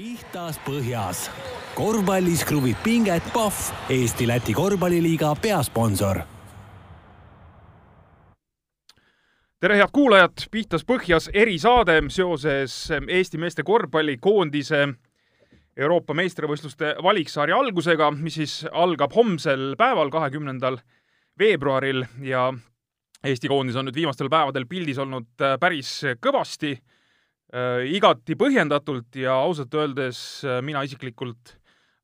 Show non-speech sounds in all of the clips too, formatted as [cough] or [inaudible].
pihtas põhjas. korvpallis kruvib pinget Pahv, Eesti-Läti korvpalliliiga peasponsor. tere, head kuulajad, pihtas põhjas erisaade seoses Eesti meeste korvpallikoondise Euroopa meistrivõistluste valiksarja algusega, mis siis algab homsel päeval, kahekümnendal veebruaril ja Eesti koondis on nüüd viimastel päevadel pildis olnud päris kõvasti igati põhjendatult ja ausalt öeldes äh, mina isiklikult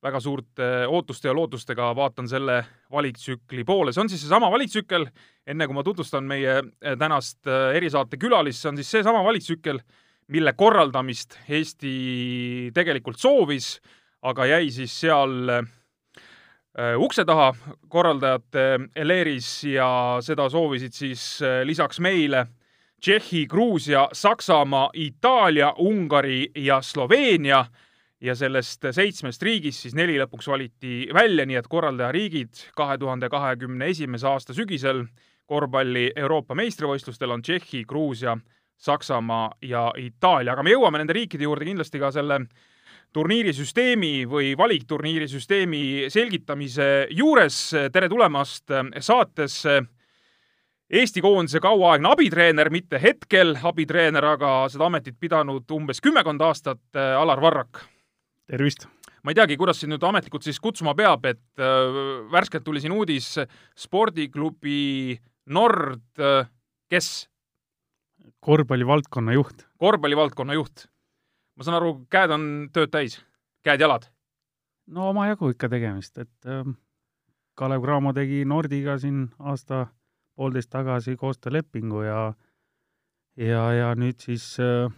väga suurte ootuste ja lootustega vaatan selle valiktsükli poole. see on siis seesama valiktsükkel, enne kui ma tutvustan meie äh, tänast äh, erisaate külalist, see on siis seesama valiktsükkel, mille korraldamist Eesti tegelikult soovis, aga jäi siis seal äh, ukse taha korraldajate leeris ja seda soovisid siis äh, lisaks meile Tšehhi, Gruusia, Saksamaa, Itaalia, Ungari ja Sloveenia. Ja sellest seitsmest riigist siis neli lõpuks valiti välja, nii et korraldajariigid kahe tuhande kahekümne esimese aasta sügisel korvpalli Euroopa meistrivõistlustel on Tšehhi, Gruusia, Saksamaa ja Itaalia, aga me jõuame nende riikide juurde kindlasti ka selle turniirisüsteemi või valikturniirisüsteemi selgitamise juures. tere tulemast saatesse Eesti koondise kauaaegne abitreener, mitte hetkel abitreener, aga seda ametit pidanud umbes kümmekond aastat, Alar Varrak. tervist! ma ei teagi, kuidas sind nüüd ametlikult siis kutsuma peab, et äh, värskelt tuli siin uudis spordiklubi Nord äh,, kes? korvpallivaldkonna juht. korvpallivaldkonna juht. ma saan aru, käed on tööd täis, käed-jalad? no omajagu ikka tegemist, et äh, Kalev Cramo tegi Nordiga siin aasta-poolteist tagasi koostöölepingu ja ja, ja nüüd siis äh,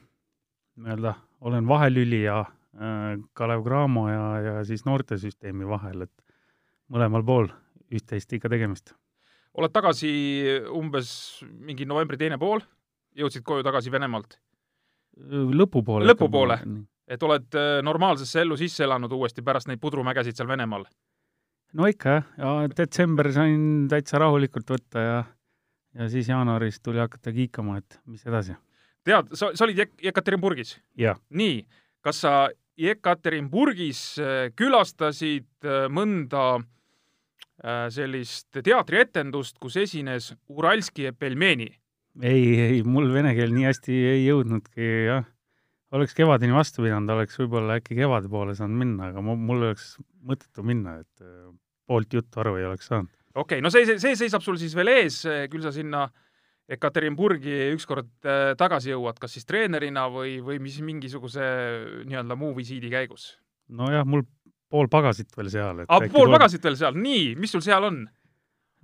nii-öelda olen vahelülija äh, Kalev Cramo ja, ja siis noortesüsteemi vahel, et mõlemal pool üht-teist ikka tegemist. oled tagasi umbes mingi novembri teine pool, jõudsid koju tagasi Venemaalt? lõpupoole. lõpupoole, et oled äh, normaalsesse ellu sisse elanud uuesti pärast neid pudrumägesid seal Venemaal? No ikka jah, ja detsember sain täitsa rahulikult võtta ja ja siis jaanuaris tuli hakata kiikama, et mis edasi. tead, sa, sa olid Jek-, Jekaterinburgis? nii, kas sa Jekaterinburgis äh, külastasid äh, mõnda sellist teatrietendust, kus esines Uralski ja Pelmeni? ei, ei, mul vene keel nii hästi ei jõudnudki, jah. Oleks kevadeni vastu pidanud, oleks võib-olla äkki kevade poole saanud minna, aga mul oleks mõttetu minna, et poolt juttu aru ei oleks saanud. okei okay,, no see, see, see seisab sul siis veel ees, küll sa sinna Ekaterinburgi ükskord tagasi jõuad, kas siis treenerina või, või mis mingisuguse nii-öelda muu visiidi käigus? nojah, mul pool pagasit veel seal. ah, pool pagasit veel seal, nii, mis sul seal on?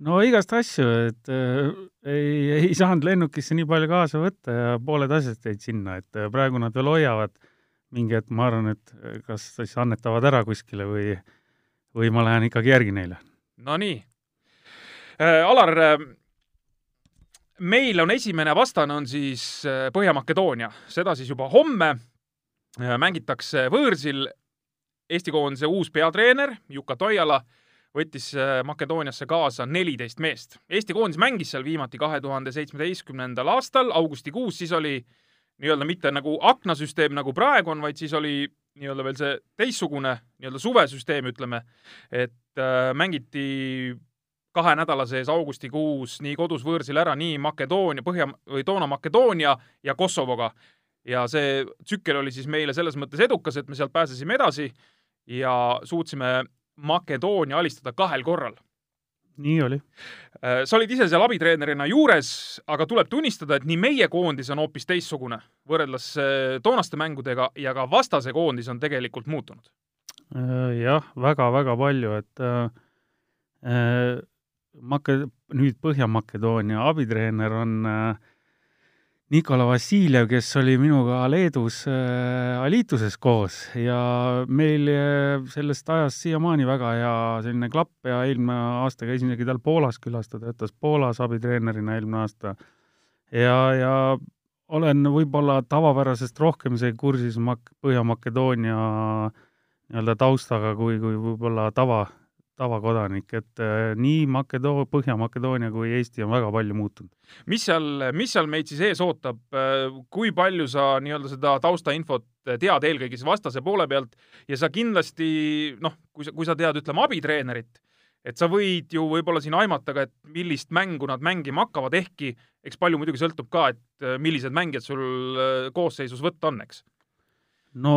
No igast asju, et äh, ei, ei saanud lennukisse nii palju kaasa võtta ja pooled asjad jäid sinna, et äh, praegu nad veel hoiavad. mingi hetk ma arvan, et äh, kas siis annetavad ära kuskile või, või ma lähen ikkagi järgi neile. Nonii äh,. Alar äh,, meil on esimene vastane on siis äh, Põhja-Makedoonia, seda siis juba homme mängitakse võõrsil Eesti koondise uus peatreener Juka Toiala võttis äh, Makedooniasse kaasa neliteist meest. Eesti koondis mängis seal viimati kahe tuhande seitsmeteistkümnendal aastal, augustikuus, siis oli nii-öelda mitte nagu aknasüsteem, nagu praegu on, vaid siis oli nii-öelda veel see teistsugune nii-öelda suvesüsteem, ütleme, et äh, mängiti kahe nädala sees augustikuus nii kodus võõrsil ära nii Makedoonia, Põhja või toona Makedoonia ja Kosovoga. ja see tsükkel oli siis meile selles mõttes edukas, et me sealt pääsesime edasi ja suutsime Makedoonia alistada kahel korral. nii oli. sa olid ise seal abitreenerina juures, aga tuleb tunnistada, et nii meie koondis on hoopis teistsugune võrreldes toonaste mängudega ja ka vastase koondis on tegelikult muutunud. jah, väga-väga palju, et äh, Make-, nüüd Põhja-Makedoonia abitreener on äh, Nikola Vassiljev, kes oli minuga Leedus äh, Alituses koos ja meil äh, sellest ajast siiamaani väga hea selline klapp ja eelmine aasta käisin isegi tal Poolas külas, ta töötas Poolas abitreenerina eelmine aasta. ja, ja olen võib-olla tavapärasest rohkem isegi kursis Mak-, Põhja-Makedoonia nii-öelda taustaga kui, kui võib-olla tava, tavakodanik, et äh, nii Makedoo-, Põhja-Makedoonia kui Eesti on väga palju muutunud. mis seal, mis seal meid siis ees ootab, kui palju sa nii-öelda seda taustainfot tead eelkõige siis vastase poole pealt ja sa kindlasti noh, kui sa, kui sa tead, ütleme, abitreenerit, et sa võid ju võib-olla siin aimata ka, et millist mängu nad mängima hakkavad, ehkki eks palju muidugi sõltub ka, et millised mängijad sul koosseisus võtta on, eks? no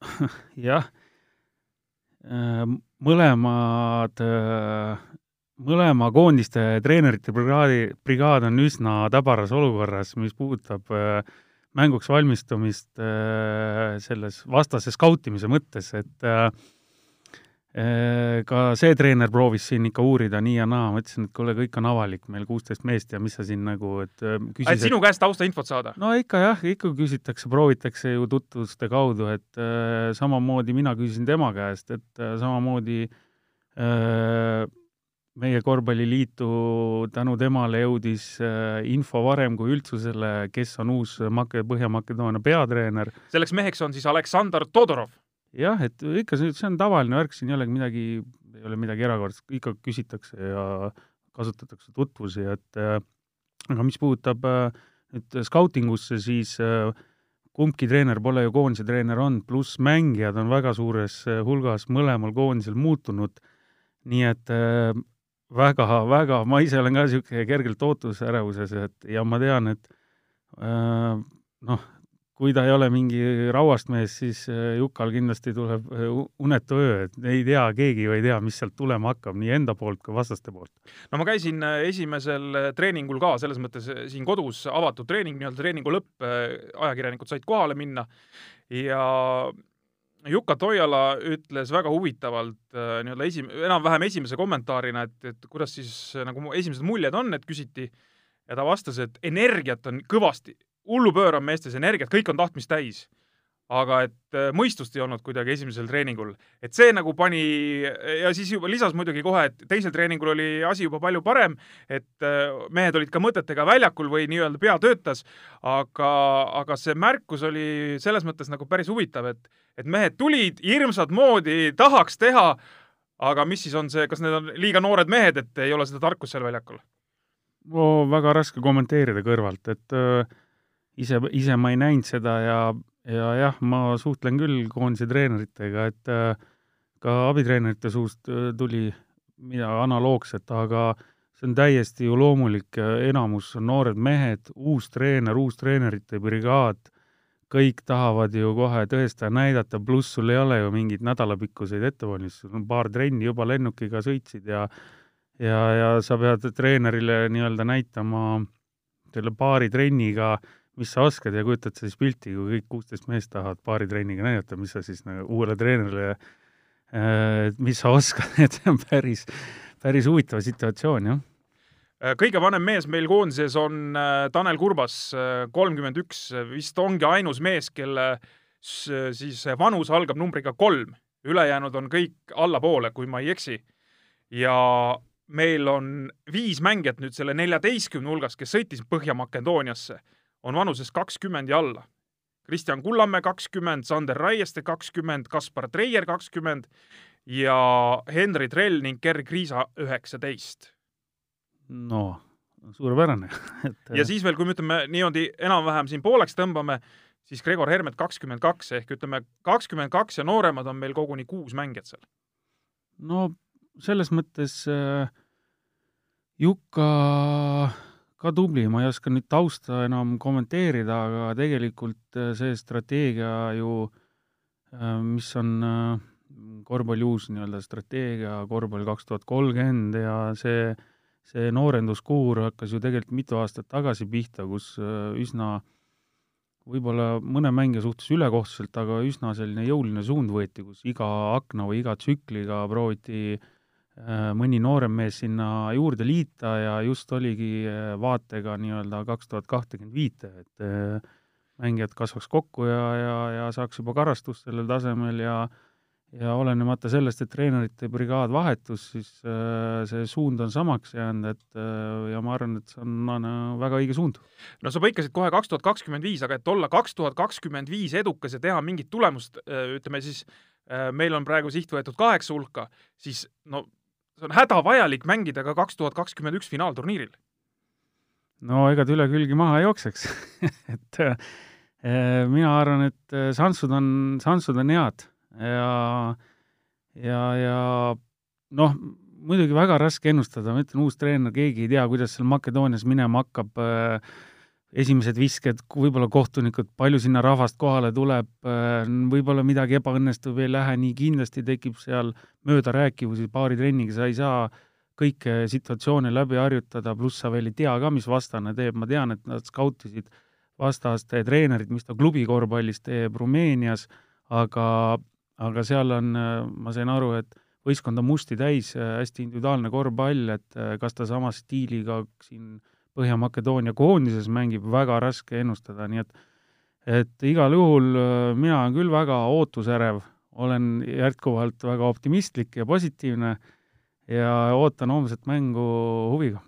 [laughs] jah Äh, mõlemad, mõlema koondiste treenerite brigaadi, brigaad on üsna tabaras olukorras, mis puudutab mänguks valmistumist selles vastase skautimise mõttes, et ka see treener proovis siin ikka uurida nii ja naa, ma ütlesin, et kuule, kõik on avalik, meil kuusteist meest ja mis sa siin nagu, et äh, küsis, et sinu käest taustainfot saada? no ikka jah, ikka küsitakse, proovitakse ju tutvuste kaudu, et äh, samamoodi mina küsisin tema käest, et äh, samamoodi äh, meie korvpalliliitu tänu temale jõudis äh, info varem kui üldsusele, kes on uus Make-, Põhja-Makedoonia peatreener. selleks meheks on siis Aleksandr Todorov jah, et ikka see, see on tavaline värk, siin ei olegi midagi, ei ole midagi erakordset, ikka küsitakse ja kasutatakse tutvusi, et äh, aga mis puudutab äh, nüüd skautingusse, siis äh, kumbki treener pole ju koondise treener olnud, pluss mängijad on väga suures hulgas mõlemal koondisel muutunud, nii et väga-väga, ma ise olen ka niisugune kergelt ootusärevuses, et ja ma tean, et noh, kui ta ei ole mingi rauast mees, siis äh, Jukal kindlasti tuleb äh, unetu öö, et ei tea, keegi ju ei tea, mis sealt tulema hakkab, nii enda poolt kui vastaste poolt. no ma käisin äh, esimesel treeningul ka, selles mõttes siin kodus avatud treening, nii-öelda treeningu lõpp, ajakirjanikud said kohale minna ja Juka Toiala ütles väga huvitavalt nii-öelda esim-, enam-vähem esimese kommentaarina, et, et kuidas siis nagu esimesed muljed on, et küsiti ja ta vastas, et energiat on kõvasti hullupöör on meestes energiat, kõik on tahtmist täis. aga et äh, mõistust ei olnud kuidagi esimesel treeningul, et see nagu pani ja siis juba lisas muidugi kohe, et teisel treeningul oli asi juba palju parem, et äh, mehed olid ka mõtetega väljakul või nii-öelda pea töötas, aga, aga see märkus oli selles mõttes nagu päris huvitav, et, et mehed tulid hirmsat moodi, tahaks teha, aga mis siis on see, kas need on liiga noored mehed, et ei ole seda tarkust seal väljakul? no väga raske kommenteerida kõrvalt, et äh ise, ise ma ei näinud seda ja, ja jah, ma suhtlen küll koondise treeneritega, et äh, ka abitreenerite suust äh, tuli midagi analoogset, aga see on täiesti ju loomulik, enamus on noored mehed, uus treener, uus treenerite brigaad, kõik tahavad ju kohe tõestada, näidata, pluss sul ei ole ju mingeid nädalapikkuseid ettevalmistusi, paar trenni juba lennukiga sõitsid ja ja, ja sa pead treenerile nii-öelda näitama selle paari trenniga äh, mis sa oskad ja kujutad sa siis pilti, kui kõik kuusteist meest tahavad paari trenniga näidata, mis sa siis nagu uuele treenerile äh,, mis sa oskad, [laughs] et see on päris, päris huvitav situatsioon, jah. Äh, kõige vanem mees meil koondises on äh, Tanel Kurbas, kolmkümmend üks, vist ongi ainus mees, kelle siis vanus algab numbriga kolm, ülejäänud on kõik allapoole, kui ma ei eksi. ja meil on viis mängijat nüüd selle neljateistkümne hulgas, kes sõitis Põhja-Makedooniasse on vanuses kakskümmend ja alla. Kristjan Kullamäe kakskümmend, Sander Raieste kakskümmend, Kaspar Treier kakskümmend ja Henri Trell ning Gerg Riisa üheksateist. no suurepärane [laughs] et ja siis veel, kui me ütleme niimoodi enam-vähem siin pooleks tõmbame, siis Gregor Hermet kakskümmend kaks ehk ütleme, kakskümmend kaks ja nooremad on meil koguni kuus mängijat seal. no selles mõttes äh, Jukka ka tubli, ma ei oska nüüd tausta enam kommenteerida, aga tegelikult äh, see strateegia ju, äh, mis on äh, korvpalli uus nii-öelda strateegia, korvpall kaks tuhat kolmkümmend ja see, see noorenduskuur hakkas ju tegelikult mitu aastat tagasi pihta, kus üsna võib-olla mõne mängija suhtes ülekohtuselt, aga üsna selline jõuline suund võeti, kus iga akna või iga tsükliga prooviti äh, mõni noorem mees sinna juurde liita ja just oligi äh, vaatega nii-öelda kaks tuhat kahtekümmend viite, et äh, mängijad kasvaks kokku ja, ja, ja saaks juba karastust sellel tasemel ja ja olenemata sellest, et treenerite brigaad vahetus, siis see suund on samaks jäänud, et ja ma arvan, et see on väga õige suund. no sa põikasid kohe kaks tuhat kakskümmend viis, aga et olla kaks tuhat kakskümmend viis edukas ja teha mingit tulemust, ütleme siis meil on praegu siht võetud kaheksa hulka, siis no see on hädavajalik mängida ka kaks tuhat kakskümmend üks finaalturniiril. no ega ta üle külgi maha ei jookseks [laughs] et äh, mina arvan, et šansud on, šansud on head ja, ja, ja noh, muidugi väga raske ennustada, ma ütlen, uus treener, keegi ei tea, kuidas seal Makedoonias minema hakkab äh,, esimesed visked, võib-olla kohtunikud, palju sinna rahvast kohale tuleb, äh, võib-olla midagi ebaõnnestub, ei lähe nii, kindlasti tekib seal möödarääkivusi paari trenniga, sa ei saa kõiki situatsioone läbi harjutada, pluss sa veel ei tea ka, mis vastane teeb, ma tean, et nad skautisid vastaste treenerit, mis ta klubi korvpallis teeb Rumeenias, aga, aga seal on, ma sain aru, et võistkond on musti täis, hästi individuaalne korvpall, et kas ta sama stiiliga siin Põhja-Makedoonia koondises mängib, väga raske ennustada, nii et et igal juhul mina olen küll väga ootusärev, olen jätkuvalt väga optimistlik ja positiivne ja ootan homset mängu huviga.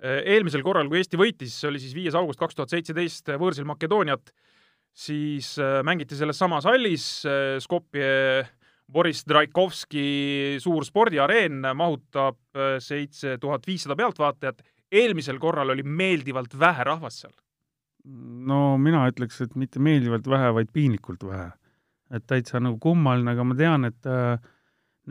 eelmisel korral, kui Eesti võitis, see oli siis viies august kaks tuhat seitseteist võõrsil Makedooniat, siis mängiti selles samas hallis Skopje Boris Draikovski suur spordiareen mahutab äh, seitse tuhat viissada pealtvaatajat. Eelmisel korral oli meeldivalt vähe rahvast seal. no mina ütleks, et mitte meeldivalt vähe, vaid piinlikult vähe. et täitsa nagu kummaline, aga ma tean, et äh,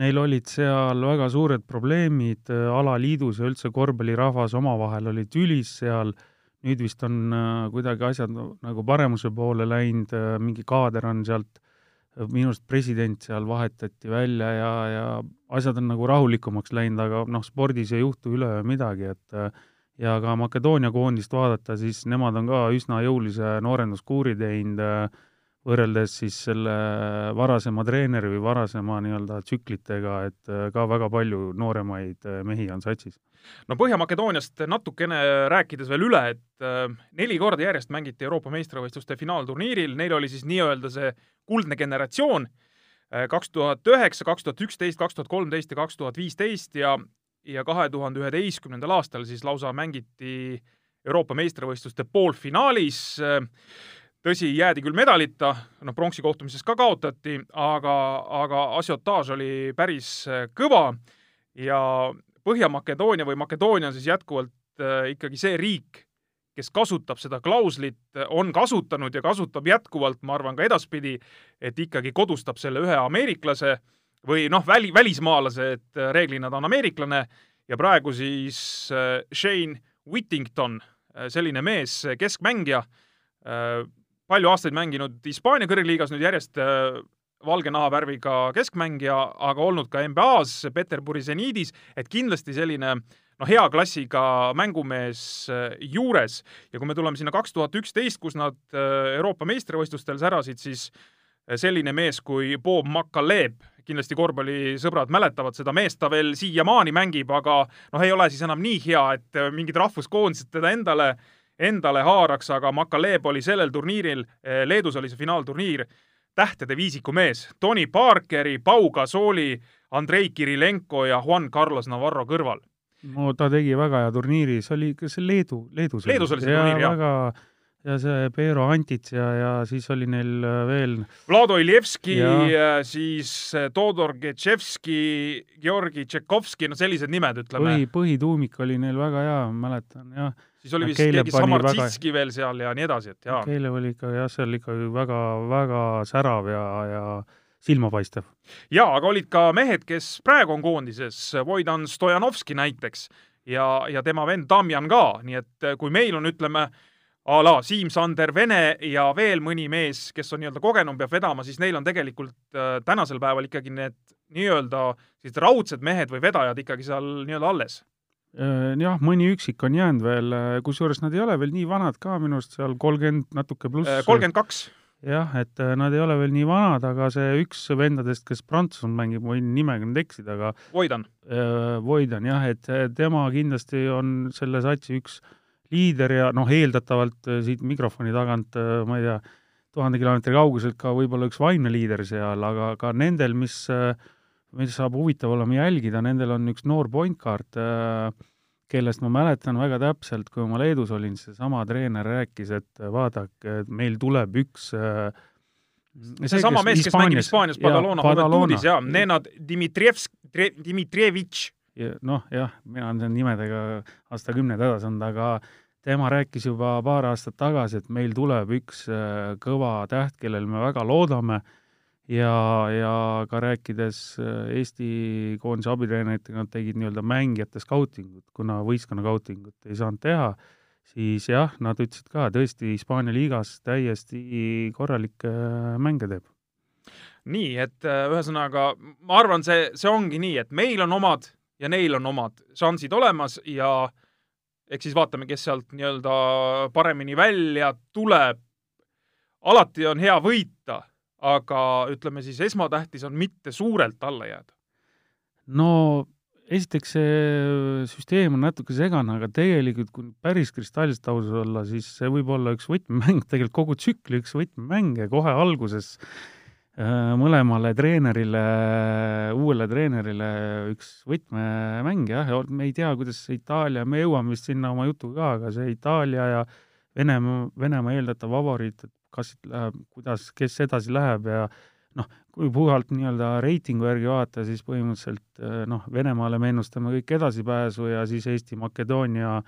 neil olid seal väga suured probleemid äh, alaliidus ja üldse korvpallirahvas omavahel oli tülis seal, nüüd vist on äh, kuidagi asjad nagu paremuse poole läinud äh,, mingi kaader on sealt minu arust president seal vahetati välja ja, ja asjad on nagu rahulikumaks läinud, aga noh, spordis ei juhtu üleöö midagi, et ja ka Makedoonia koondist vaadata, siis nemad on ka üsna jõulise noorenduskuuri teinud, võrreldes siis selle varasema treeneri või varasema nii-öelda tsüklitega, et ka väga palju nooremaid mehi on satsis no Põhja-Makedooniast natukene rääkides veel üle, et äh, neli korda järjest mängiti Euroopa meistrivõistluste finaalturniiril, neil oli siis nii-öelda see kuldne generatsioon äh, kaks tuhat üheksa, kaks tuhat üksteist, kaks tuhat kolmteist ja kaks tuhat viisteist ja ja kahe tuhande üheteistkümnendal aastal siis lausa mängiti Euroopa meistrivõistluste poolfinaalis. tõsi, jäädi küll medalita, noh, pronksi kohtumises ka kaotati, aga, aga asiotaaž oli päris kõva ja Põhja-Makedoonia või Makedoonia on siis jätkuvalt äh, ikkagi see riik, kes kasutab seda klauslit, on kasutanud ja kasutab jätkuvalt, ma arvan, ka edaspidi, et ikkagi kodustab selle ühe ameeriklase või noh, väli, välismaalase, et äh, reeglina ta on ameeriklane ja praegu siis äh, Shane Whittington, selline mees, keskmängija, palju aastaid mänginud Hispaania kõrgliigas, nüüd järjest valge nahavärviga keskmängija, aga olnud ka NBA-s Peterburi seniidis, et kindlasti selline noh, hea klassiga mängumees äh, juures. Ja kui me tuleme sinna kaks tuhat üksteist, kus nad äh, Euroopa meistrivõistlustel särasid, siis äh, selline mees kui Bob Makaleb, kindlasti korvpallisõbrad mäletavad seda meest, ta veel siiamaani mängib, aga noh, ei ole siis enam nii hea, et mingid rahvuskoondised teda endale, endale haaraks, aga Makaleb oli sellel turniiril, Leedus oli see finaalturniir tähtede viisiku mees Tony Parkeri, Pau Gasooli, Andrei Kirilenko ja Juan Carlos Navarro kõrval. no ta tegi väga hea turniiri, see oli, kas see Leedu, Leedus Leedus oli see turniir, jah. väga ja see Peero Antits ja, ja siis oli neil äh, veel Vlado Iljevski, siis äh, Todor Getševski, Georgi Tšekovski, no sellised nimed, ütleme. põhi, põhituumik oli neil väga hea, mäletan, jah siis oli vist keegi Samartšitski väga... veel seal ja nii edasi, et jaa. Keilev oli ikka jah, seal ikka väga, väga särav ja, ja silmapaistev. jaa, aga olid ka mehed, kes praegu on koondises, Voidan Stojanovski näiteks ja, ja tema vend Damjan ka, nii et eh, kui meil on, ütleme, a la Siim-Sander Vene ja veel mõni mees, kes on nii-öelda kogenum, peab vedama, siis neil on tegelikult äh, tänasel päeval ikkagi need nii-öelda sellised raudsed mehed või vedajad ikkagi seal nii-öelda alles jah, mõni üksik on jäänud veel, äh, kusjuures nad ei ole veel nii vanad ka minu arust seal kolmkümmend natuke pluss. Äh, kolmkümmend kaks. jah, et nad ei ole veel nii vanad, aga see üks vendadest, kes Prantsusmaal mängib, ma võin nimega nüüd eksida, aga Voidan. Voidan jah, et tema kindlasti on selle satsi üks liider ja noh, eeldatavalt siit mikrofoni tagant, ma ei tea, tuhande kilomeetri kauguselt ka võib-olla üks vaimne liider seal, aga ka nendel, mis äh, mis saab huvitav olema jälgida, nendel on üks noor point guard, äh, kellest ma mäletan väga täpselt, kui ma Leedus olin, seesama treener rääkis, et vaadake, meil tuleb üks äh, seesama mees, kes mängib Hispaanias. Badalona Juventuudis ja Nenad Dmitrievsk, Dmitrijevitš. noh, jah, mina olen nimedega aastakümneid edasi olnud, aga tema rääkis juba paar aastat tagasi, et meil tuleb üks äh, kõva täht, kellel me väga loodame ja, ja ka rääkides äh, Eesti koondise abitreeneritega, nad tegid nii-öelda mängijate skautingut, kuna võistkonna skautingut ei saanud teha siis jah, nad ütlesid ka tõesti Hispaania liigas täiesti korralikke äh, mänge teeb. nii, et äh, ühesõnaga ma arvan, see, see ongi nii, et meil on omad ja neil on omad šansid olemas ja eks siis vaatame, kes sealt nii-öelda paremini välja tuleb. alati on hea võita, aga ütleme siis esmatähtis on mitte suurelt alla jääda. no esiteks see süsteem on natuke segane, aga tegelikult kui päris kristalliselt aus olla, siis see võib olla üks võtmemäng, tegelikult kogu tsükli üks võtmemänge kohe alguses äh, mõlemale treenerile, uuele treenerile üks võtmemäng jah, ja me ei tea, kuidas see Itaalia, me jõuame vist sinna oma jutuga aga see Itaalia ja Venemaa, Venemaa eeldatav favoriit, et kas läheb, kuidas, kes edasi läheb ja noh, kui puhalt nii-öelda reitingu järgi vaadata, siis põhimõtteliselt eh, noh, Venemaale me ennustame kõik edasipääsu ja siis Eesti, Makedoonia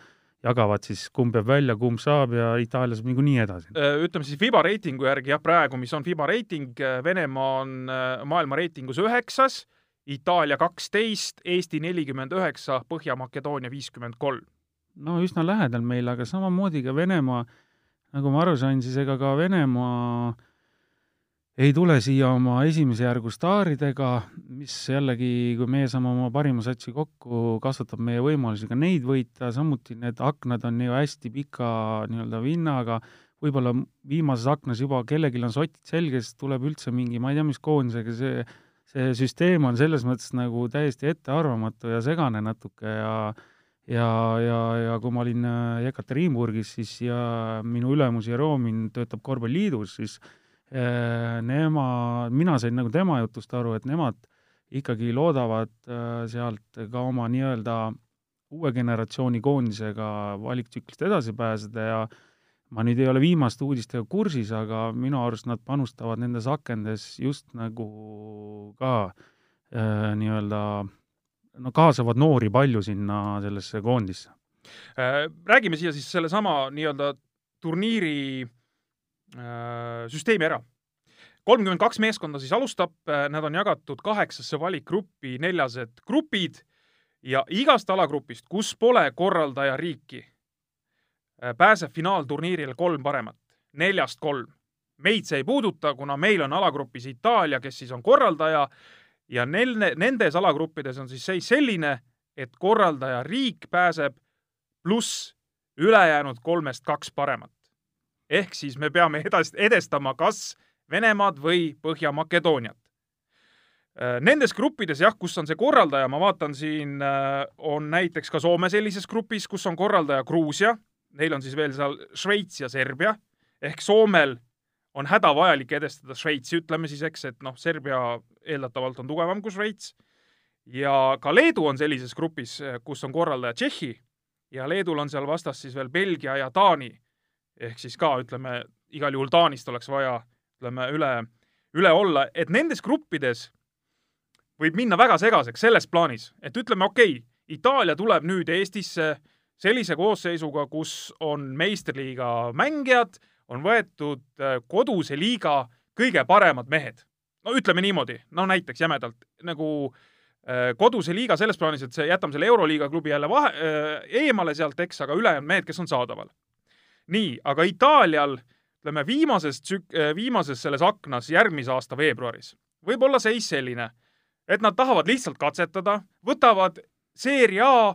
jagavad siis, kumb jääb välja, kumb saab ja Itaalia saab niikuinii edasi. Äh, ütleme siis FIBA reitingu järgi jah, praegu, mis on FIBA reiting, äh, Venemaa on äh, maailma reitingus üheksas, Itaalia kaksteist, Eesti nelikümmend üheksa, Põhja-Makedoonia viiskümmend kolm. no üsna lähedal meil, aga samamoodi ka Venemaa, nagu ma aru sain, siis ega ka Venemaa äh, ei tule siia oma esimese järgu staaridega, mis jällegi, kui meie saame oma parima satsi kokku, kasvatab meie võimalusi ka neid võita, samuti need aknad on ju hästi pika nii-öelda vinnaga, võib-olla viimases aknas juba kellelgi on sotid selges, tuleb üldse mingi, ma ei tea, mis koondisega see, see süsteem on selles mõttes nagu täiesti ettearvamatu ja segane natuke ja ja, ja, ja kui ma olin Jekaterinburgis, siis ja minu ülemus Jeromin töötab korvpalliliidus, siis Äh, nemad, mina sain nagu tema jutust aru, et nemad ikkagi loodavad äh, sealt ka oma nii-öelda uue generatsiooni koondisega valiktsüklist edasi pääseda ja ma nüüd ei ole viimaste uudistega kursis, aga minu arust nad panustavad nendes akendes just nagu ka äh, nii-öelda no kaasavad noori palju sinna sellesse koondisse äh,. Räägime siia siis sellesama nii-öelda turniiri äh, süsteemi ära. kolmkümmend kaks meeskonda siis alustab, äh, nad on jagatud kaheksasse valikgruppi, neljased grupid ja igast alagrupist, kus pole korraldajariiki, äh, pääseb finaalturniirile kolm paremat, neljast kolm. meid see ei puuduta, kuna meil on alagrupis Itaalia, kes siis on korraldaja ja nel-, nendes alagruppides on siis seis selline, et korraldajariik pääseb pluss ülejäänud kolmest kaks paremat ehk siis me peame edast-, edestama kas Venemaad või Põhja-Makedooniat. Äh, nendes gruppides jah, kus on see korraldaja, ma vaatan siin, äh, on näiteks ka Soome sellises grupis, kus on korraldaja Gruusia, neil on siis veel seal Šveits ja Serbia, ehk Soomel on hädavajalik edestada Šveitsi, ütleme siis, eks, et noh, Serbia eeldatavalt on tugevam kui Šveits. ja ka Leedu on sellises grupis, kus on korraldaja Tšehhi ja Leedul on seal vastas siis veel Belgia ja Taani. Ehk siis ka ütleme, igal juhul Taanist oleks vaja, ütleme, üle, üle olla, et nendes gruppides võib minna väga segaseks selles plaanis, et ütleme, okei okay,, Itaalia tuleb nüüd Eestisse sellise koosseisuga, kus on meistriliiga mängijad, on võetud äh, koduse liiga kõige paremad mehed. no ütleme niimoodi, no näiteks jämedalt nagu äh, koduse liiga selles plaanis, et see, jätame selle Euroliiga klubi jälle vahe, äh, eemale sealt, eks, aga ülejäänud mehed, kes on saadaval nii, aga Itaalial, ütleme viimases tsük-, viimases selles aknas järgmise aasta veebruaris võib olla seis selline, et nad tahavad lihtsalt katsetada, võtavad seeria A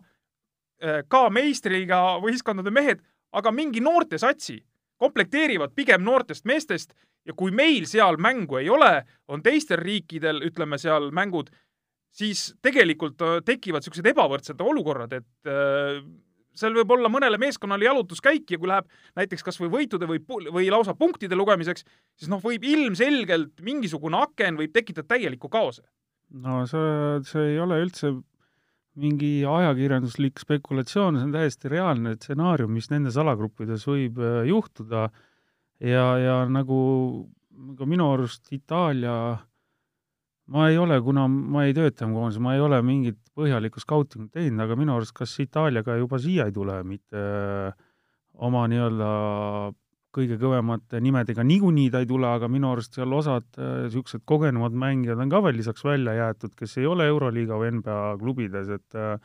ka meistriga võistkondade mehed, aga mingi noortesatsi, komplekteerivad pigem noortest meestest ja kui meil seal mängu ei ole, on teistel riikidel, ütleme seal mängud, siis tegelikult äh, tekivad niisugused ebavõrdsed olukorrad, et seal võib olla mõnele meeskonnale jalutuskäik ja kui läheb näiteks kas või võitude või, või lausa punktide lugemiseks, siis noh, võib ilmselgelt mingisugune aken võib tekitada täieliku kaose. no see, see ei ole üldse mingi ajakirjanduslik spekulatsioon, see on täiesti reaalne stsenaarium, mis nendes alagruppides võib äh, juhtuda. Ja, ja nagu ka minu arust Itaalia, ma ei ole, kuna ma ei tööta koondises, ma ei ole mingit põhjalikku skautingut teinud, aga minu arust kas Itaaliaga juba siia ei tule mitte oma nii-öelda kõige kõvemate nimedega, niikuinii ta ei tule, aga minu arust seal osad niisugused kogenumad mängijad on ka veel lisaks välja jäetud, kes ei ole Euroliiga või NBA klubides, et äh,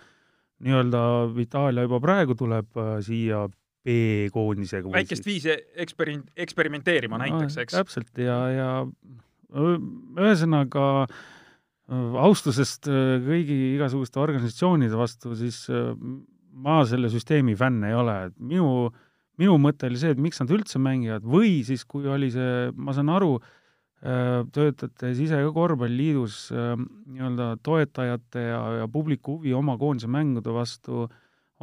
nii-öelda Itaalia juba praegu tuleb äh, siia B-koondisega. väikest viisi eksperi-, eksperimenteerima näiteks, eks? täpselt ja, ja ühesõnaga austusest äh, kõigi igasuguste organisatsioonide vastu, siis ma selle süsteemi fänn ei ole, et minu äh, minu mõte oli see, et miks nad üldse mängivad. Või siis, kui oli see, ma saan aru, äh, töötate ise ka korvpalliliidus äh, nii-öelda toetajate ja, ja publiku huvi oma koondise mängude vastu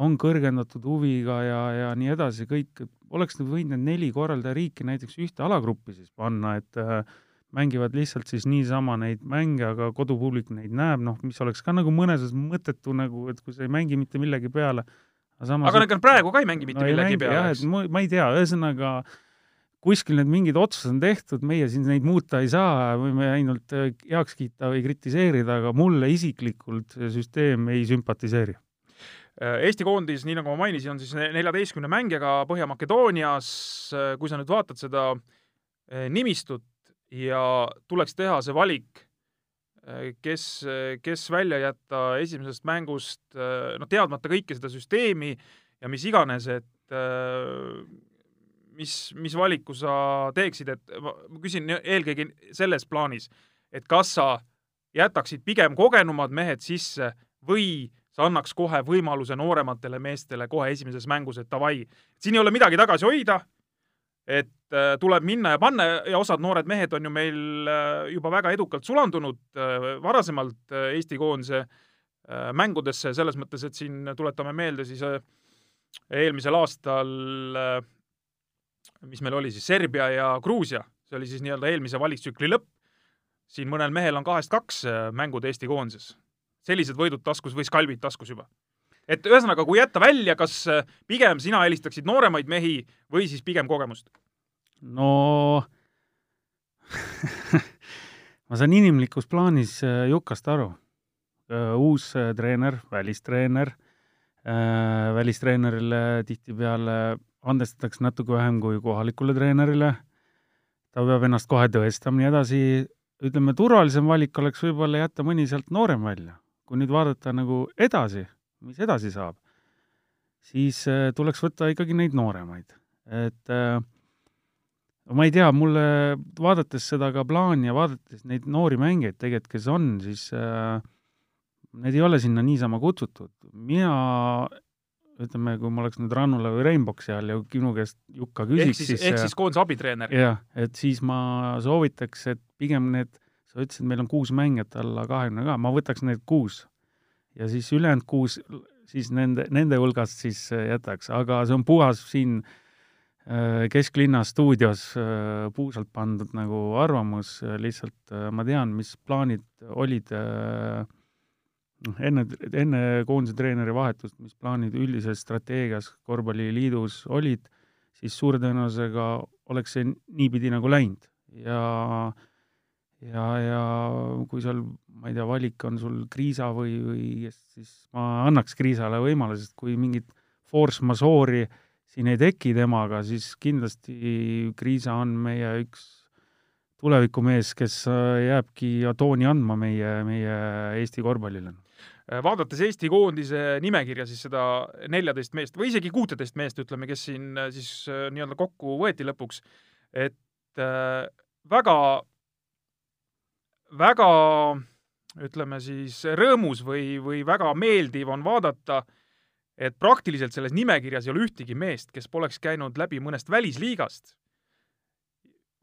on kõrgendatud huviga ja, ja nii edasi, kõik, oleks võinud need neli korraldajariiki näiteks ühte alagruppi siis panna, et äh, mängivad lihtsalt siis niisama neid mänge, aga kodupublik neid näeb, noh, mis oleks ka nagu mõnes mõttes mõttetu nagu, et kui sa ei mängi mitte millegi peale, Aga nad praegu ka ei mängi mitte no, millegi mängi, peale, eks? ma, ei tea, ühesõnaga kuskil need mingid otsused on tehtud, meie siin neid muuta ei saa, võime ainult äh, heaks kiita või kritiseerida, aga mulle isiklikult see süsteem ei sümpatiseeri. Äh, Eesti koondis, nii nagu ma mainisin, on siis neljateistkümne mängijaga Põhja-Makedoonias, äh, kui sa nüüd vaatad seda nimistut ja tuleks teha see valik kes, kes välja jätta esimesest mängust, noh, teadmata kõike seda süsteemi ja mis iganes, et mis, mis valiku sa teeksid, et ma küsin eelkõige selles plaanis, et kas sa jätaksid pigem kogenumad mehed sisse või sa annaks kohe võimaluse noorematele meestele kohe esimeses mängus, et davai, siin ei ole midagi tagasi hoida et äh, tuleb minna ja panna ja osad noored mehed on ju meil äh, juba väga edukalt sulandunud äh, varasemalt Eesti koondise mängudesse, selles mõttes, et siin tuletame meelde siis eelmisel aastal, mis meil oli siis, Serbia ja Gruusia, see oli siis nii-öelda eelmise valistsükli lõpp, siin mõnel mehel on kahest kaks mängud Eesti koondises. sellised võidud taskus või skalbid taskus juba et ühesõnaga, kui jätta välja, kas äh, pigem sina eelistaksid nooremaid mehi või siis pigem kogemust? no [laughs] ma saan inimlikus plaanis äh, Jukast aru. Äh, uus treener, välistreener, välistreenerile tihtipeale andestatakse natuke vähem kui kohalikule treenerile, ta peab ennast kohe tõestama, nii edasi, ütleme, turvalisem valik oleks võib-olla jätta mõni sealt noorem välja. kui nüüd vaadata nagu edasi mis edasi saab, siis äh, tuleks võtta ikkagi neid nooremaid. et äh, ma ei tea, mulle, vaadates seda ka plaani ja vaadates neid noori mängijaid tegelikult, kes on, siis äh, need ei ole sinna niisama kutsutud. mina ütleme, kui ma oleks nüüd Rannula või Rainbow seal ja minu käest Jukka küsiks, siis, siis ehk siis koondise abitreener? jah, et siis ma soovitaks, et pigem need, sa ütlesid, meil on kuus mängijat alla kahekümne ka, ma võtaks need kuus ja siis ülejäänud kuus siis nende, nende hulgast siis äh, jätaks, aga see on puhas siin äh, kesklinna stuudios äh, puusalt pandud nagu arvamus, lihtsalt ma tean, mis plaanid olid noh, enne, enne koondise treeneri vahetust, mis plaanid üldises strateegias Korvpalliliidus olid, siis suure tõenäosusega oleks see niipidi nagu läinud. Ja ja, ja kui seal, ma ei tea, valik on sul Kriisa või, või siis ma annaks Kriisale võimaluse, sest kui mingit force majeure'i siin ei teki temaga, siis kindlasti Kriisa on meie üks tulevikumees, kes äh, jääbki tooni andma meie, meie Eesti korvpallile. Äh, vaadates Eesti koondise nimekirja, siis seda neljateist meest või isegi kuuteteist meest, ütleme, kes siin äh, siis nii-öelda kokku võeti lõpuks, et väga väga ütleme siis rõõmus või, või väga meeldiv on vaadata, et praktiliselt selles nimekirjas ei ole ühtegi meest, kes poleks käinud läbi mõnest välisliigast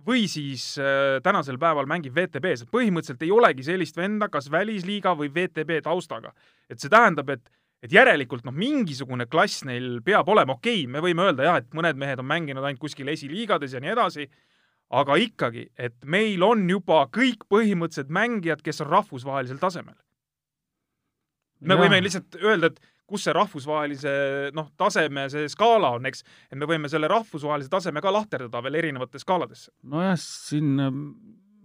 või siis äh, tänasel päeval mängib VTB-s, põhimõtteliselt ei olegi sellist venda kas välisliiga või VTB taustaga. et see tähendab, et, et järelikult noh, mingisugune klass neil peab olema, okei okay,, me võime öelda jah, et mõned mehed on mänginud ainult kuskil esiliigades ja nii edasi, aga ikkagi, et meil on juba kõik põhimõtteliselt mängijad, kes on rahvusvahelisel tasemel. me ja. võime lihtsalt öelda, et kus see rahvusvahelise noh, taseme see skaala on, eks, et me võime selle rahvusvahelise taseme ka lahterdada veel erinevatesse skaaladesse. nojah, siin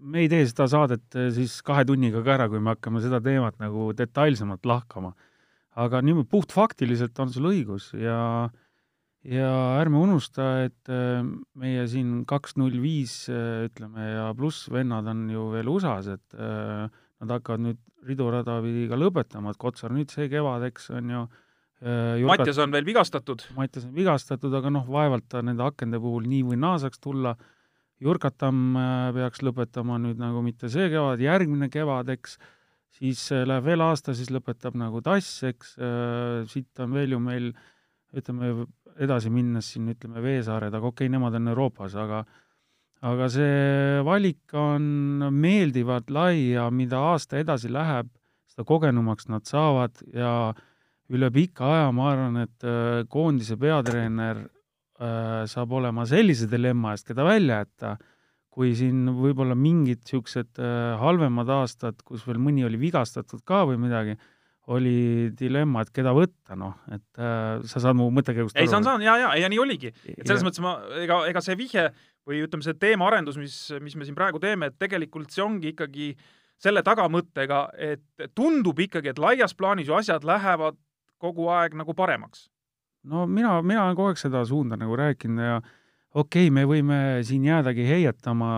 me ei tee seda saadet eh, siis kahe tunniga ka ära, kui me hakkame seda teemat nagu detailsemalt lahkama. aga niimoodi puhtfaktiliselt on sul õigus ja ja ärme unusta, et eh, meie siin kaks null viis eh, ütleme ja pluss vennad on ju veel USA-s, et nad hakkavad nüüd ridurada pidi ka lõpetama, et Kotsar nüüd see kevad, eks on ju Jurgat... Mattias on veel vigastatud. Mattias on vigastatud, aga noh, vaevalt ta nende akende puhul nii või naa saaks tulla Jurkatam äh, peaks lõpetama nüüd nagu mitte see kevad, järgmine kevad, eks, siis äh, läheb veel aasta, siis lõpetab nagu Tass, eks, äh, siit on veel ju meil ütleme, edasi minnes siin ütleme Veesaared, aga okei okay,, nemad on Euroopas, aga aga see valik on meeldivalt lai ja mida aasta edasi läheb, seda kogenumaks nad saavad ja üle pika aja ma arvan, et koondise peatreener Äh, saab olema sellise dilemma eest, keda välja jätta, kui siin võib-olla mingid niisugused äh, halvemad aastad, kus veel mõni oli vigastatud ka või midagi, oli dilemma, et keda võtta, noh, et äh, sa saad mu mõttekäigust aru? ei, saan, saan, jaa, jaa, ja nii oligi. et selles ja. mõttes ma, ega, ega see vihje või ütleme, see teemaarendus, mis, mis me siin praegu teeme, et tegelikult see ongi ikkagi selle tagamõttega, et tundub ikkagi, et laias plaanis ju asjad lähevad kogu aeg nagu paremaks no mina, mina olen kogu aeg seda suunda nagu rääkinud ja okei okay,, me võime siin jäädagi heietama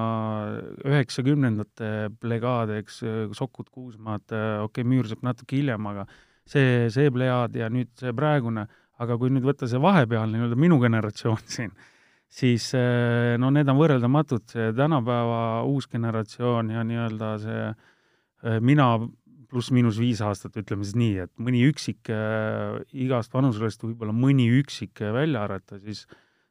üheksakümnendate plegaade, eks, Sokud, Kuusmaad, okei okay,, Müürsepp natuke hiljem, aga see, see plejaad ja nüüd see praegune, aga kui nüüd võtta see vahepealne nii-öelda minu generatsioon siin, siis no need on võrreldamatud, see tänapäeva uus generatsioon ja nii-öelda see mina pluss-miinus viis aastat, ütleme siis nii, et mõni üksik äh, igast vanuserühmast võib-olla mõni üksik äh, välja arvata, siis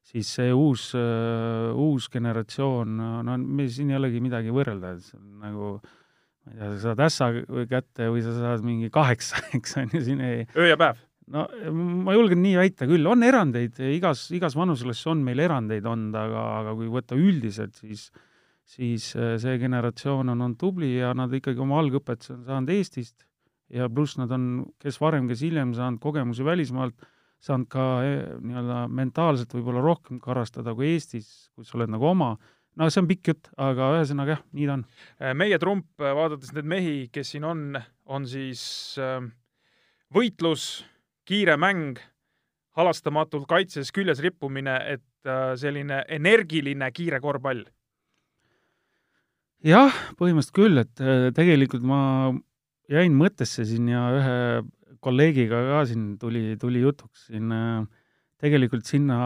siis see uus äh,, uus generatsioon, no me siin ei olegi midagi võrrelda, et see on nagu ma ei tea, sa saad ässa kätte või sa saad mingi kaheksa, [laughs] eks on ju, siin ei öö ja päev? no ma julgen nii väita küll, on erandeid, igas, igas vanuseklassis on meil erandeid olnud, aga, aga kui võtta üldiselt, siis siis äh, see generatsioon on olnud tubli ja nad ikkagi oma algõpetuse on saanud Eestist ja pluss nad on, kes varem, kes hiljem, saanud kogemusi välismaalt, saanud ka eh, nii-öelda mentaalselt võib-olla rohkem karastada kui Eestis, kus sa oled nagu oma, no see on pikk jutt, aga ühesõnaga jah, nii ta on. Äh, meie trump, äh, vaadates neid mehi, kes siin on, on siis võitlus, kiire mäng, halastamatult kaitses küljes rippumine, et selline energiline kiire korvpall jah, põhimõtteliselt küll, et äh, tegelikult ma jäin mõttesse siin ja ühe kolleegiga ka siin tuli, tuli jutuks siin äh, tegelikult sinna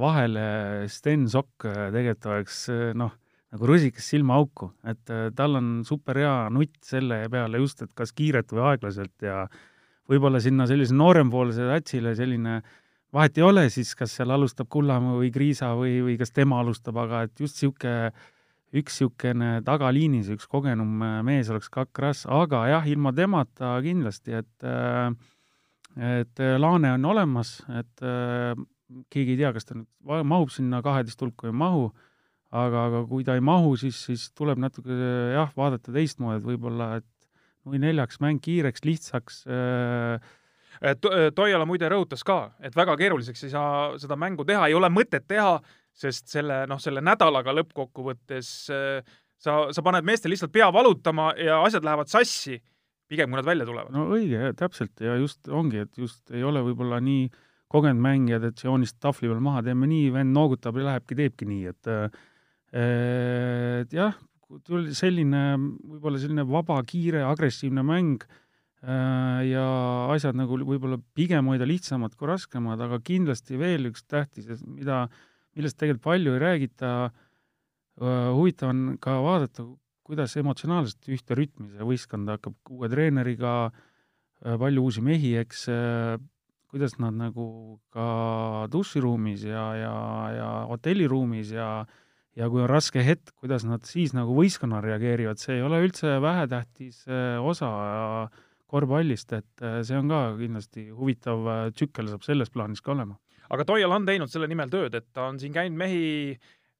vahele Sten Sokk äh, tegelikult oleks noh, nagu rusikas silmaauku, et tal on super hea nutt selle peale just, et kas kiiret või aeglaselt ja võib-olla sinna sellise noorempoolse tatsile selline vahet ei ole siis, kas seal alustab Kullamäe või Kriisa või, või kas tema alustab, aga et just niisugune üks niisugune tagaliinis üks kogenum äh, mees oleks Kakras, aga jah, ilma temata kindlasti, et äh, et äh, Laane on olemas, et keegi ei tea, kas ta nüüd mahub sinna kaheteist hulka või ei mahu, aga, aga kui ta ei mahu, siis, siis tuleb natuke jah, vaadata teistmoodi, et võib-olla, et nui neljaks mäng kiireks, lihtsaks äh, Toiala muide rõhutas ka, et väga keeruliseks ei saa seda mängu teha, ei ole mõtet teha sest selle, noh, selle nädalaga lõppkokkuvõttes äh, sa, sa paned meestel lihtsalt pea valutama ja asjad lähevad sassi, pigem kui nad välja tulevad. no õige, täpselt, ja just ongi, et just ei ole võib-olla nii kogenud mängijad, et joonist tahvli peal maha, teeme nii, vend noogutab ja lähebki, teebki nii, et äh, et jah, tuli selline, võib-olla selline vaba, kiire, agressiivne mäng äh, ja asjad nagu võib-olla pigem hoida lihtsamad kui raskemad, aga kindlasti veel üks tähtis, mida äh, millest tegelikult palju ei räägita, huvitav on ka vaadata, kuidas emotsionaalselt ühte rütmi see võistkond hakkab uue treeneriga, palju uusi mehi, eks, kuidas nad nagu ka duširuumis ja, ja, ja hotelliruumis ja ja kui on raske hetk, kuidas nad siis nagu võistkonnal reageerivad, see ei ole üldse vähetähtis osa korvpallist, et see on ka kindlasti huvitav tsükkel saab selles plaanis ka olema aga Toial on teinud selle nimel tööd, et ta on siin käinud mehi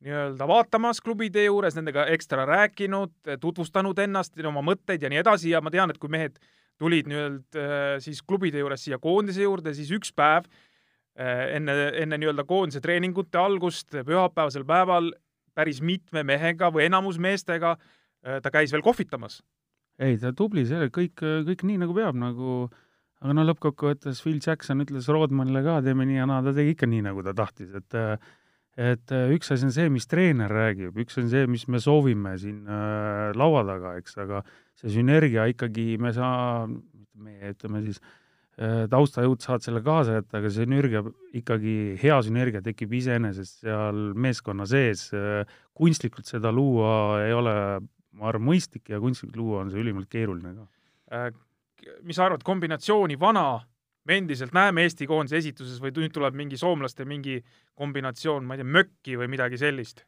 nii-öelda vaatamas klubide juures, nendega ekstra rääkinud, tutvustanud ennast, oma mõtteid ja nii edasi ja ma tean, et kui mehed tulid nii-öelda äh, siis klubide juures siia koondise juurde, siis üks päev äh, enne, enne nii-öelda koondise treeningute algust, pühapäevasel päeval päris mitme mehega või enamus meestega ta käis veel kohvitamas. ei, ta tubli, see kõik, kõik nii, nagu peab, nagu aga no lõppkokkuvõttes Phil Jackson ütles Rodmanile ka, teeme nii ja naa, ta tegi ikka nii, nagu ta tahtis, et et üks asi on see, mis treener räägib, üks on see, mis me soovime siin äh, laua taga, eks, aga see sünergia ikkagi, me saa-, meie ütleme siis äh,, taustajõud saavad selle kaasa jätta, aga sünergia ikkagi, hea sünergia tekib iseenesest seal meeskonna sees äh,. kunstlikult seda luua ei ole, ma arvan, mõistlik ja kunstlikult luua on see ülimalt keeruline ka äh,. Mis sa arvad, kombinatsiooni vana me endiselt näeme Eesti koondise esituses või nüüd tuleb mingi soomlaste mingi kombinatsioon, ma ei tea, mökki või midagi sellist?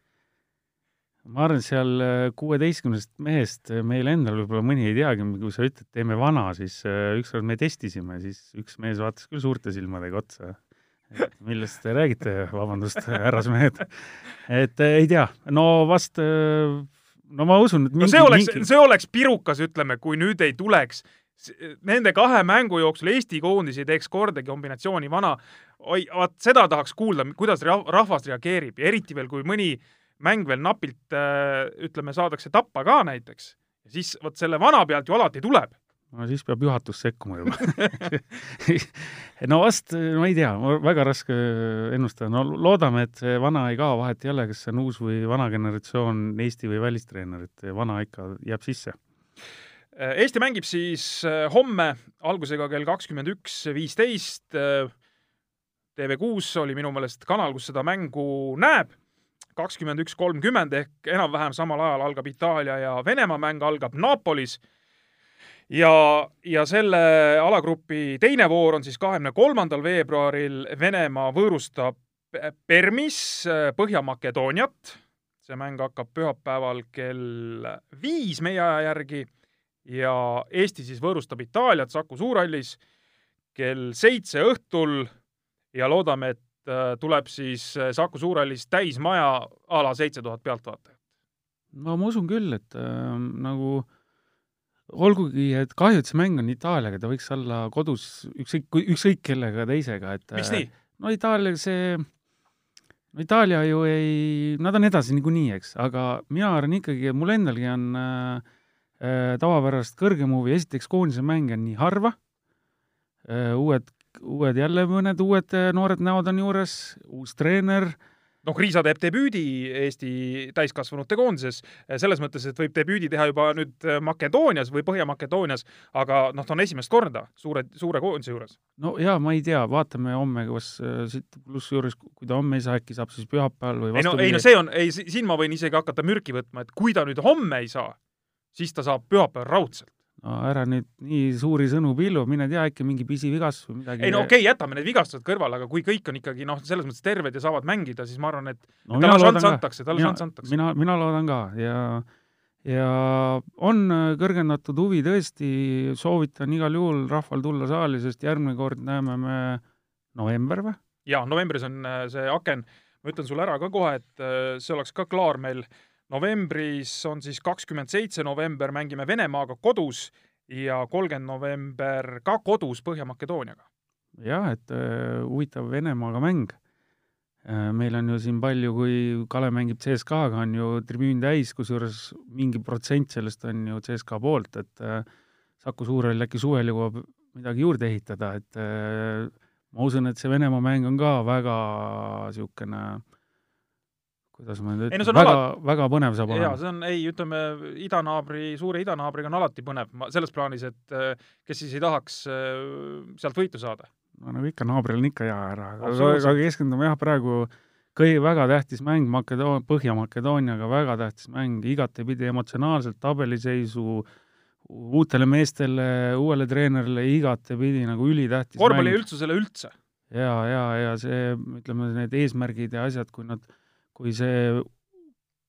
ma arvan, et seal äh, kuueteistkümnest mehest äh, meil endal võib-olla mõni ei teagi, kui sa ütled, teeme vana, siis äh, ükskord me testisime, siis üks mees vaatas küll suurte silmadega otsa. millest te räägite, [laughs] vabandust, härrasmehed. et ei tea, no vast no ma usun, et mingi, no see oleks mingi..., see oleks pirukas, ütleme, kui nüüd ei tuleks nende kahe mängu jooksul Eesti koondis ei teeks kordagi kombinatsiooni vana. oi, vaat seda tahaks kuulda, kuidas rahvas reageerib. Ja eriti veel, kui mõni mäng veel napilt äh, ütleme, saadakse tappa ka näiteks, siis vot selle vana pealt ju alati tuleb. No siis peab juhatus sekkuma juba. [laughs] No vast, ma ei tea, väga raske ennustada, no loodame, et see vana ei kao, vahet ei ole, kas see on uus või vana generatsioon Eesti või välistreener, et vana ikka jääb sisse. Äh, Eesti mängib siis äh, homme algusega kell kakskümmend üks viisteist. Äh, TV6 oli minu meelest kanal, kus seda mängu näeb. kakskümmend üks kolmkümmend ehk enam-vähem samal ajal algab Itaalia ja Venemaa mäng algab Napolis. ja, ja selle alagrupi teine voor on siis kahekümne kolmandal veebruaril. Venemaa võõrustab Permis Põhja-Makedooniat. see mäng hakkab pühapäeval kell viis meie aja järgi ja Eesti siis võõrustab Itaaliat Saku Suurhallis kell seitse õhtul ja loodame, et äh, tuleb siis äh, Saku Suurhallis täismaja a la seitse tuhat pealtvaatajat. no ma usun küll, et äh, nagu olgugi, et kahju, et see mäng on Itaaliaga, ta võiks olla kodus ükskõik, ükskõik kellega teisega, et miks nii? no Itaalia see, no Itaalia ju ei, nad on edasi niikuinii, eks, aga mina arvan ikkagi, mul endalgi on äh, Äh, tavapärast kõrgem huvi, esiteks koondise mänge on nii harva, äh, uued, uued jälle mõned uued äh, noored näod on juures, uus treener, noh, Riisa teeb debüüdi Eesti täiskasvanute koondises, selles mõttes, et võib debüüdi teha juba nüüd Makedoonias või Põhja-Makedoonias, aga noh, ta on esimest korda suure, suure koondise juures. no jaa, ma ei tea, vaatame homme, kas siit pluss juures, kui ta homme ei saa, äkki saab siis pühapäeval või ei no, ei no see on, ei, siin ma võin isegi hakata mürki võtma, et kui ta nüüd homme ei saa, siis ta saab pühapäeval raudselt. no ära nüüd nii suuri sõnu pillu, mine tea, äkki mingi pisivigastus või midagi. ei no okei okay,, jätame need vigastused kõrvale, aga kui kõik on ikkagi noh, selles mõttes terved ja saavad mängida, siis ma arvan, et no, talle šanss antakse, talle šanss antakse. mina, mina loodan ka ja ja on kõrgendatud huvi tõesti, soovitan igal juhul rahval tulla saali, sest järgmine kord näeme me november või? jaa, novembris on äh, see aken, ma ütlen sulle ära ka kohe, et äh, see oleks ka klaar meil novembris on siis kakskümmend seitse november, mängime Venemaaga kodus ja kolmkümmend november ka kodus Põhja-Makedooniaga. jah, et äh, huvitav Venemaaga mäng äh,. meil on ju siin palju, kui Kalev mängib CSKA-ga, on ju tribüün täis, kusjuures mingi protsent sellest on ju CSKA poolt, et äh, Saku Suurhall äkki suvel jõuab midagi juurde ehitada, et ma usun, et see Venemaa mäng on ka väga niisugune äh, kuidas ma nüüd ütlen, väga ala..., väga põnev saab olema. jaa, see on, ei, ütleme, idanaabri, suure idanaabriga on alati põnev, ma selles plaanis, et äh, kes siis ei tahaks äh, sealt võitu saada. no nagu ikka, naabril on ikka hea ära, aga, aga keskendume jah, praegu kõi-, väga tähtis mäng Makedoon-, Põhja-Makedooniaga, väga tähtis mäng, igatepidi emotsionaalselt, tabeliseisu, uutele meestele, uuele treenerile igatepidi nagu ülitähtis korvpalli üldsusele üldse. ja, ja, ja see, ütleme, need eesmärgid ja asjad, kui nad kui see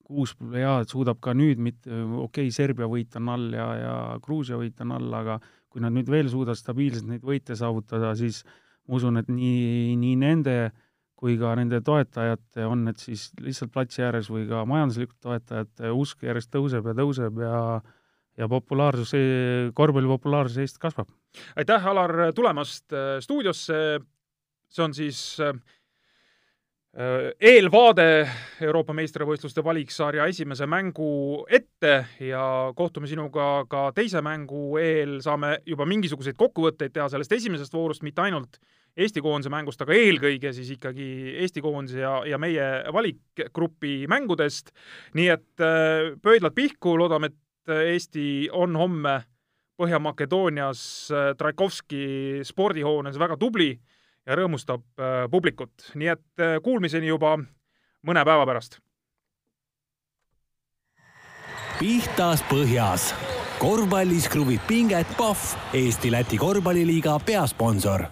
uus plejaad suudab ka nüüd mitte, okei okay,, Serbia võit on all ja, ja Gruusia võit on all, aga kui nad nüüd veel suudavad stabiilselt neid võite saavutada, siis ma usun, et nii, nii nende kui ka nende toetajate, on need siis lihtsalt platsi ääres või ka majanduslikud toetajate usk järjest tõuseb ja tõuseb ja ja populaarsus, korvpalli populaarsus Eestis kasvab. aitäh, Alar, tulemast äh, stuudiosse. see on siis äh, eelvaade Euroopa meistrivõistluste valiksarja esimese mängu ette ja kohtume sinuga ka teise mängu eel, saame juba mingisuguseid kokkuvõtteid teha sellest esimesest voorust, mitte ainult Eesti koondise mängust, aga eelkõige siis ikkagi Eesti koondise ja, ja meie valikgrupi mängudest. nii et äh, pöidlad pihku, loodame, et Eesti on homme Põhja-Makedoonias äh, Traikovski spordihoones väga tubli ja rõõmustab äh, publikut, nii et äh, kuulmiseni juba mõne päeva pärast. pihtas põhjas, korvpallis kruvib pinget Pahv, Eesti-Läti korvpalliliiga peasponsor